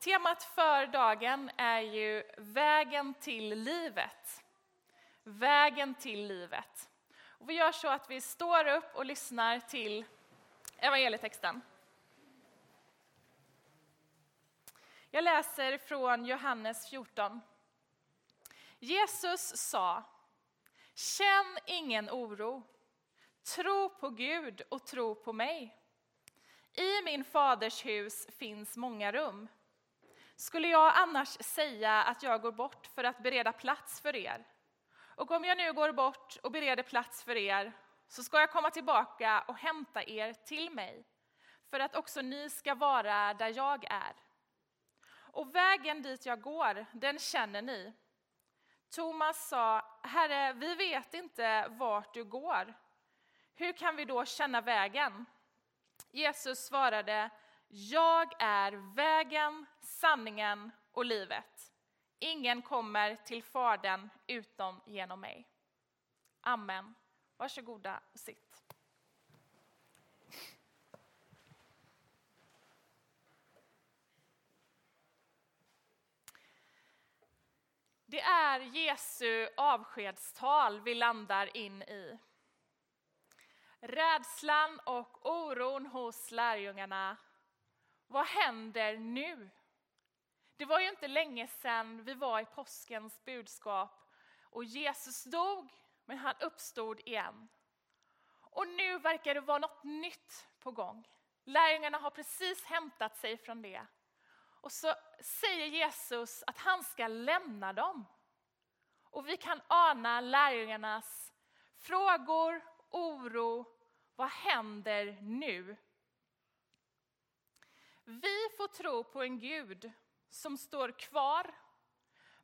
temat för dagen är ju vägen till livet. Vägen till livet. Och vi gör så att vi står upp och lyssnar till evangelietexten. Jag läser från Johannes 14. Jesus sa, känn ingen oro. Tro på Gud och tro på mig. I min faders hus finns många rum. Skulle jag annars säga att jag går bort för att bereda plats för er? Och om jag nu går bort och bereder plats för er, så ska jag komma tillbaka och hämta er till mig, för att också ni ska vara där jag är. Och vägen dit jag går, den känner ni. Thomas sa, Herre, vi vet inte vart du går. Hur kan vi då känna vägen? Jesus svarade, jag är vägen, sanningen och livet. Ingen kommer till Fadern utom genom mig. Amen. Varsågoda och sitt. Det är Jesu avskedstal vi landar in i. Rädslan och oron hos lärjungarna. Vad händer nu? Det var ju inte länge sedan vi var i påskens budskap och Jesus dog, men han uppstod igen. Och nu verkar det vara något nytt på gång. Lärjungarna har precis hämtat sig från det. Och så säger Jesus att han ska lämna dem. Och vi kan ana lärjungarnas frågor, oro. Vad händer nu? Vi får tro på en Gud som står kvar,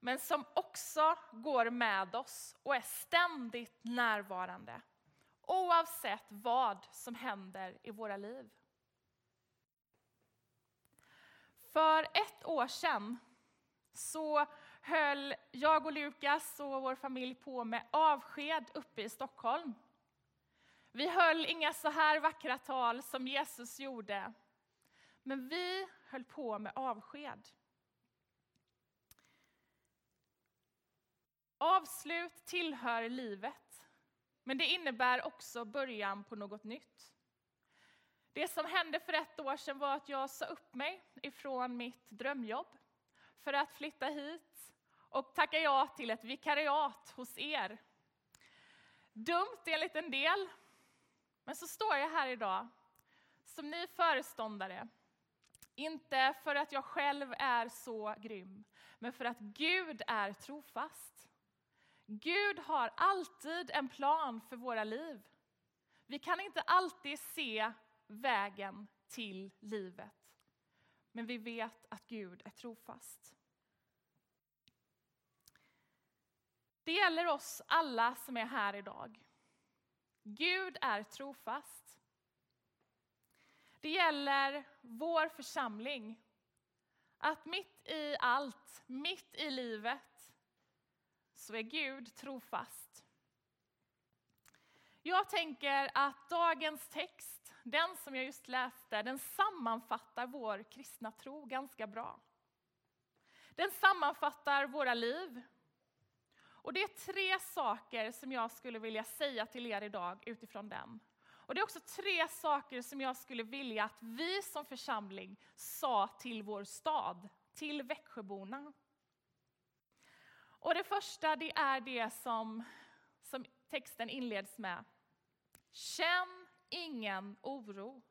men som också går med oss och är ständigt närvarande. Oavsett vad som händer i våra liv. För ett år sedan så höll jag och Lukas och vår familj på med avsked uppe i Stockholm. Vi höll inga så här vackra tal som Jesus gjorde, men vi höll på med avsked. Avslut tillhör livet, men det innebär också början på något nytt. Det som hände för ett år sedan var att jag sa upp mig ifrån mitt drömjobb för att flytta hit och tacka ja till ett vikariat hos er. Dumt enligt en del, men så står jag här idag som ny föreståndare. Inte för att jag själv är så grym, men för att Gud är trofast. Gud har alltid en plan för våra liv. Vi kan inte alltid se vägen till livet. Men vi vet att Gud är trofast. Det gäller oss alla som är här idag. Gud är trofast. Det gäller vår församling. Att mitt i allt, mitt i livet, så är Gud trofast. Jag tänker att dagens text, den som jag just läste, den sammanfattar vår kristna tro ganska bra. Den sammanfattar våra liv, och det är tre saker som jag skulle vilja säga till er idag utifrån den. Och det är också tre saker som jag skulle vilja att vi som församling sa till vår stad, till Växjöborna. Och det första det är det som, som texten inleds med. Känn ingen oro.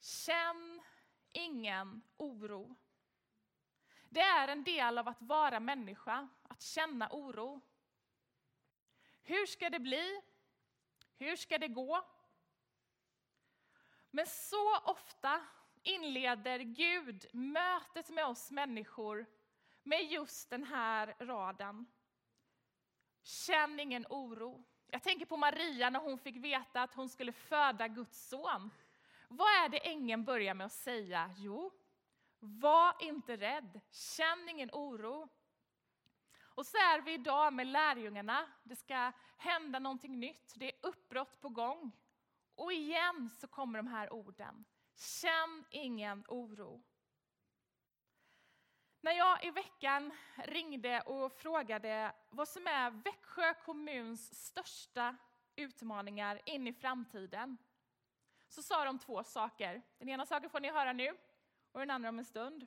Känn ingen oro. Det är en del av att vara människa, att känna oro. Hur ska det bli? Hur ska det gå? Men så ofta inleder Gud mötet med oss människor med just den här raden. Känn ingen oro. Jag tänker på Maria när hon fick veta att hon skulle föda Guds son. Vad är det ängeln börjar med att säga? Jo, var inte rädd, känn ingen oro. Och så är vi idag med lärjungarna. Det ska hända någonting nytt, det är uppbrott på gång. Och igen så kommer de här orden. Känn ingen oro. När jag i veckan ringde och frågade vad som är Växjö kommuns största utmaningar in i framtiden så sa de två saker. Den ena saken får ni höra nu och den andra om en stund.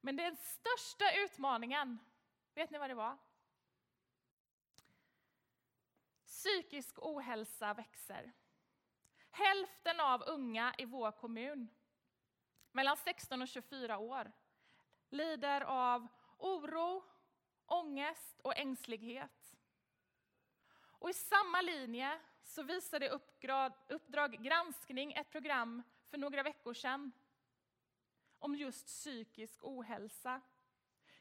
Men den största utmaningen, vet ni vad det var? Psykisk ohälsa växer. Hälften av unga i vår kommun, mellan 16 och 24 år, lider av oro, ångest och ängslighet. Och i samma linje så visade Uppdrag granskning ett program för några veckor sedan om just psykisk ohälsa.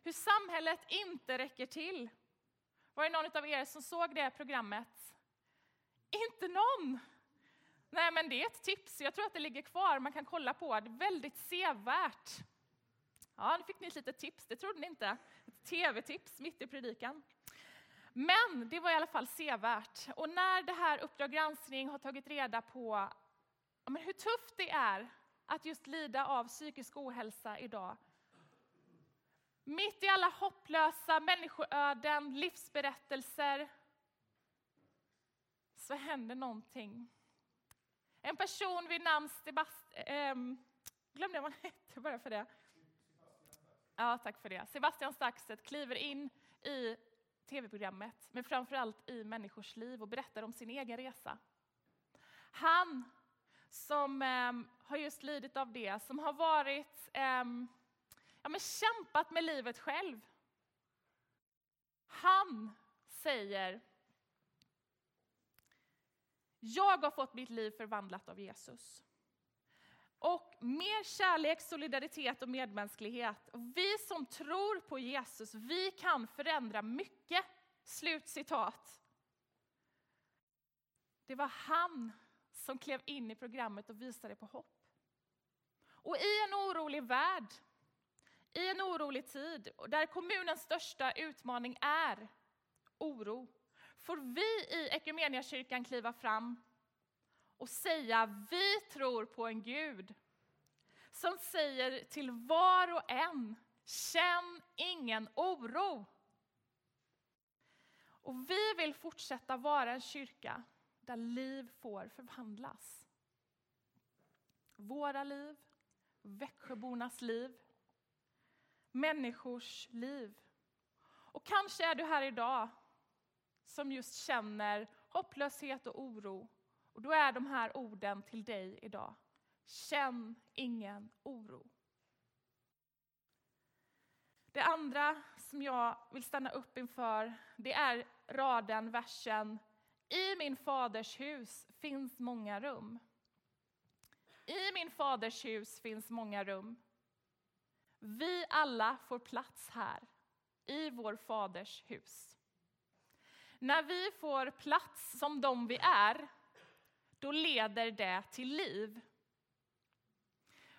Hur samhället inte räcker till. Var det någon av er som såg det programmet? Inte någon! Nej, men det är ett tips. Jag tror att det ligger kvar. Man kan kolla på det. är väldigt sevärt. Ja, nu fick ni ett litet tips. Det trodde ni inte. Ett tv-tips mitt i predikan. Men det var i alla fall sevärt. Och när det här Uppdrag granskning har tagit reda på ja, hur tufft det är att just lida av psykisk ohälsa idag. Mitt i alla hopplösa människoöden, livsberättelser, så händer någonting. En person vid namn Sebastian, ähm, glömde jag vad han hette bara för det. Ja, tack för det. Sebastian Staxet kliver in i tv-programmet, men framförallt i människors liv och berättar om sin egen resa. Han som ähm, har just lidit av det, som har varit, ähm, ja, men kämpat med livet själv. Han säger, jag har fått mitt liv förvandlat av Jesus. Och mer kärlek, solidaritet och medmänsklighet. Vi som tror på Jesus, vi kan förändra mycket. Slut citat. Det var han som klev in i programmet och visade på hopp. Och i en orolig värld, i en orolig tid, där kommunens största utmaning är oro, får vi i Equmeniakyrkan kliva fram och säga vi tror på en Gud som säger till var och en, känn ingen oro. Och vi vill fortsätta vara en kyrka där liv får förvandlas. Våra liv, Växjöbornas liv, människors liv. Och kanske är du här idag som just känner hopplöshet och oro. Och då är de här orden till dig idag. Känn ingen oro. Det andra som jag vill stanna upp inför, det är raden, versen i min faders hus finns många rum. I min faders hus finns många rum. Vi alla får plats här, i vår faders hus. När vi får plats som de vi är, då leder det till liv.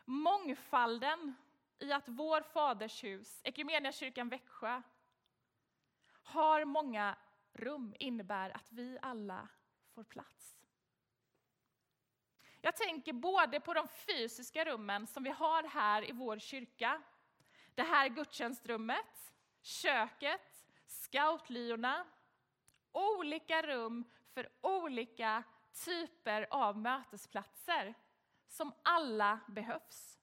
Mångfalden i att vår faders hus, Equmeniakyrkan Växjö, har många rum innebär att vi alla får plats. Jag tänker både på de fysiska rummen som vi har här i vår kyrka. Det här gudstjänstrummet, köket, scoutlyorna. Olika rum för olika typer av mötesplatser som alla behövs.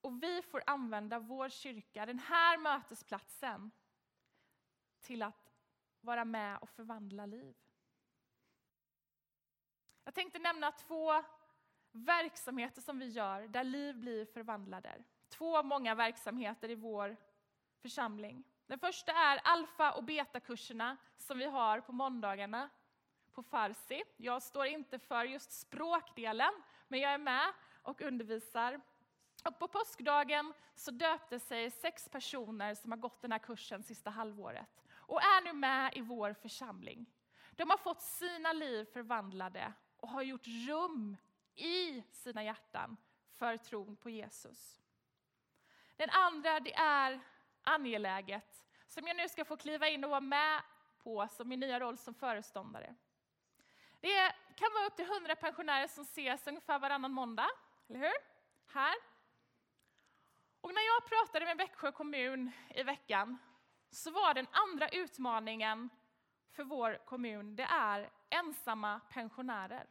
Och vi får använda vår kyrka, den här mötesplatsen, till att vara med och förvandla liv. Jag tänkte nämna två verksamheter som vi gör där liv blir förvandlade. Två många verksamheter i vår församling. Den första är alfa och betakurserna som vi har på måndagarna på farsi. Jag står inte för just språkdelen, men jag är med och undervisar. Och på påskdagen så döpte sig sex personer som har gått den här kursen sista halvåret och är nu med i vår församling. De har fått sina liv förvandlade och har gjort rum i sina hjärtan för tron på Jesus. Den andra det är angeläget, som jag nu ska få kliva in och vara med på som min nya roll som föreståndare. Det kan vara upp till 100 pensionärer som ses ungefär varannan måndag, eller hur? Här. Och när jag pratade med Växjö kommun i veckan så var den andra utmaningen för vår kommun, det är ensamma pensionärer.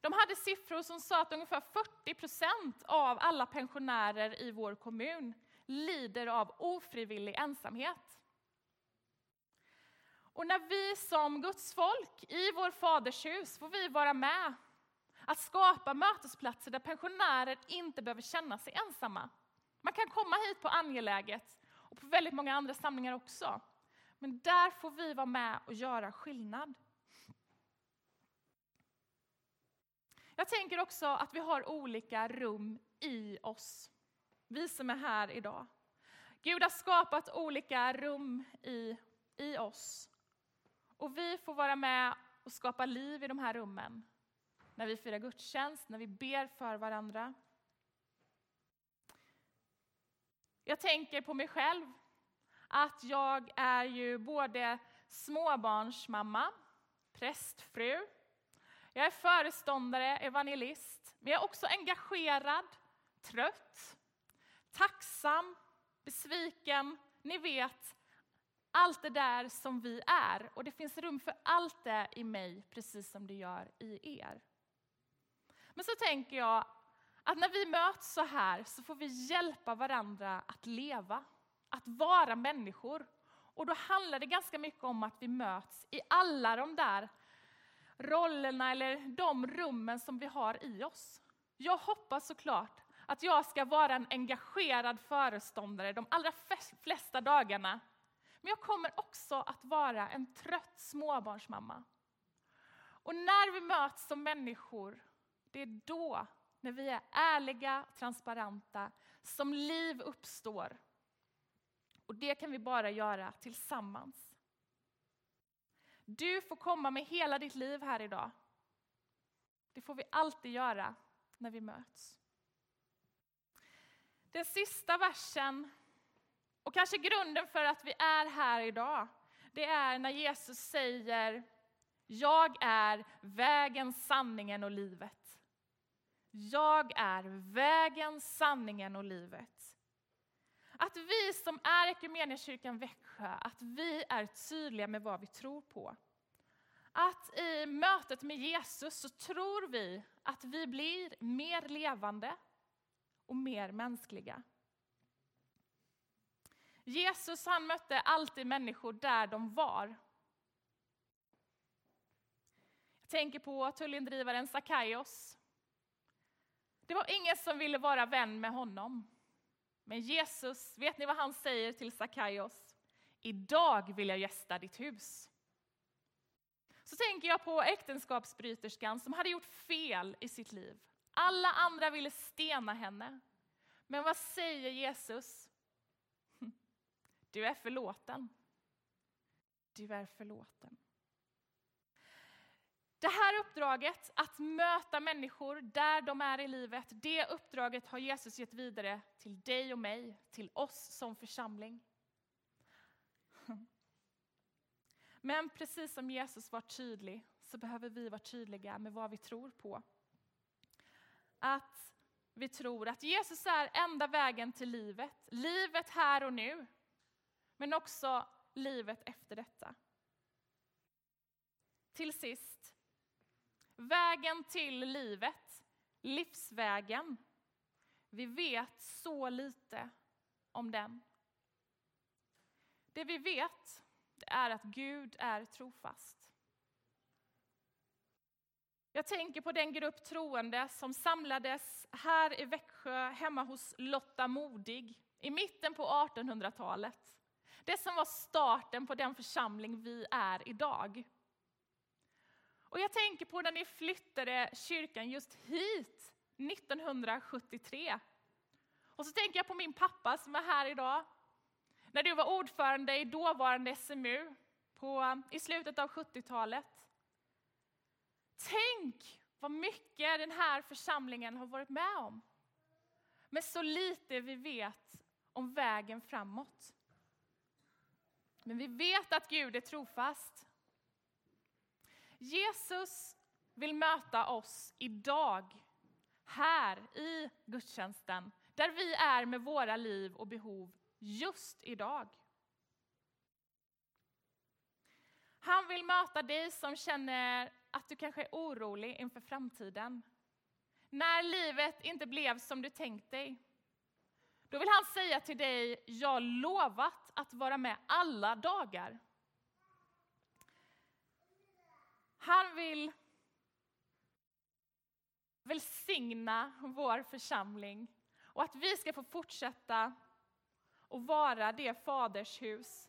De hade siffror som sa att ungefär 40 procent av alla pensionärer i vår kommun lider av ofrivillig ensamhet. Och när vi som Guds folk i vår Faders hus får vi vara med att skapa mötesplatser där pensionärer inte behöver känna sig ensamma. Man kan komma hit på angeläget och på väldigt många andra samlingar också. Men där får vi vara med och göra skillnad. Jag tänker också att vi har olika rum i oss. Vi som är här idag. Gud har skapat olika rum i, i oss. Och vi får vara med och skapa liv i de här rummen. När vi firar gudstjänst, när vi ber för varandra. Jag tänker på mig själv. Att jag är ju både småbarnsmamma, prästfru, jag är föreståndare, evangelist, men jag är också engagerad, trött, tacksam, besviken. Ni vet, allt det där som vi är. Och det finns rum för allt det i mig, precis som det gör i er. Men så tänker jag att när vi möts så här så får vi hjälpa varandra att leva, att vara människor. Och då handlar det ganska mycket om att vi möts i alla de där rollerna eller de rummen som vi har i oss. Jag hoppas såklart att jag ska vara en engagerad föreståndare de allra flesta dagarna. Men jag kommer också att vara en trött småbarnsmamma. Och när vi möts som människor, det är då, när vi är ärliga och transparenta, som liv uppstår. Och det kan vi bara göra tillsammans. Du får komma med hela ditt liv här idag. Det får vi alltid göra när vi möts. Den sista versen, och kanske grunden för att vi är här idag, det är när Jesus säger Jag är vägen, sanningen och livet. Jag är vägen, sanningen och livet. Att vi som är Equmeniakyrkan Växjö, att vi är tydliga med vad vi tror på. Att i mötet med Jesus så tror vi att vi blir mer levande och mer mänskliga. Jesus han mötte alltid människor där de var. Jag tänker på tullindrivaren Sackaios. Det var ingen som ville vara vän med honom. Men Jesus, vet ni vad han säger till Sackaios? Idag vill jag gästa ditt hus. Så tänker jag på äktenskapsbryterskan som hade gjort fel i sitt liv. Alla andra ville stena henne. Men vad säger Jesus? Du är förlåten. Du är förlåten. Det här uppdraget, att möta människor där de är i livet, det uppdraget har Jesus gett vidare till dig och mig, till oss som församling. Men precis som Jesus var tydlig så behöver vi vara tydliga med vad vi tror på. Att vi tror att Jesus är enda vägen till livet, livet här och nu, men också livet efter detta. Till sist, Vägen till livet, livsvägen. Vi vet så lite om den. Det vi vet är att Gud är trofast. Jag tänker på den grupp troende som samlades här i Växjö hemma hos Lotta Modig i mitten på 1800-talet. Det som var starten på den församling vi är idag. Och jag tänker på när ni flyttade kyrkan just hit 1973. Och så tänker jag på min pappa som är här idag. När du var ordförande i dåvarande SMU på, i slutet av 70-talet. Tänk vad mycket den här församlingen har varit med om. Men så lite vi vet om vägen framåt. Men vi vet att Gud är trofast. Jesus vill möta oss idag, här i gudstjänsten, där vi är med våra liv och behov just idag. Han vill möta dig som känner att du kanske är orolig inför framtiden. När livet inte blev som du tänkt dig. Då vill han säga till dig, jag lovat att vara med alla dagar. Han vill välsigna vår församling och att vi ska få fortsätta att vara det fadershus,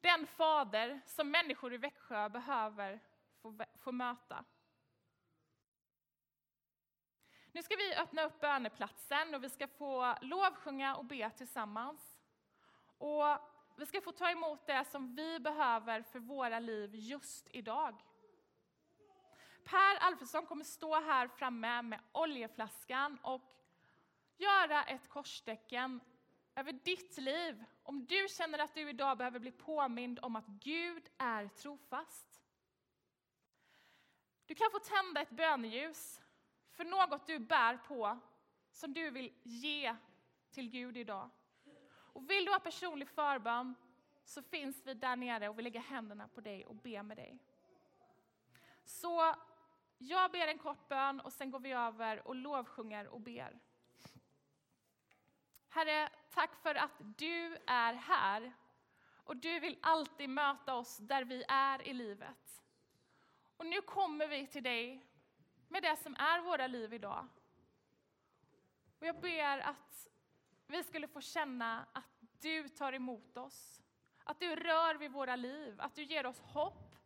den fader som människor i Växjö behöver få, få möta. Nu ska vi öppna upp böneplatsen och vi ska få lovsjunga och be tillsammans. Och vi ska få ta emot det som vi behöver för våra liv just idag. Per Alfredsson kommer stå här framme med oljeflaskan och göra ett korstecken över ditt liv. Om du känner att du idag behöver bli påmind om att Gud är trofast. Du kan få tända ett böneljus för något du bär på som du vill ge till Gud idag. Och vill du ha personlig förbön så finns vi där nere och vill lägga händerna på dig och be med dig. Så jag ber en kort bön och sen går vi över och lovsjunger och ber. Herre, tack för att du är här och du vill alltid möta oss där vi är i livet. Och nu kommer vi till dig med det som är våra liv idag. Och jag ber att vi skulle få känna att du tar emot oss, att du rör vid våra liv, att du ger oss hopp,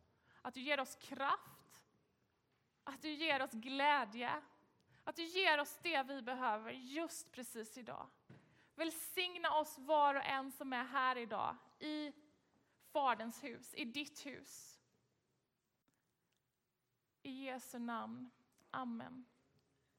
att du ger oss kraft, att du ger oss glädje, att du ger oss det vi behöver just precis idag. Välsigna oss var och en som är här idag, i Faderns hus, i ditt hus. I Jesu namn. Amen.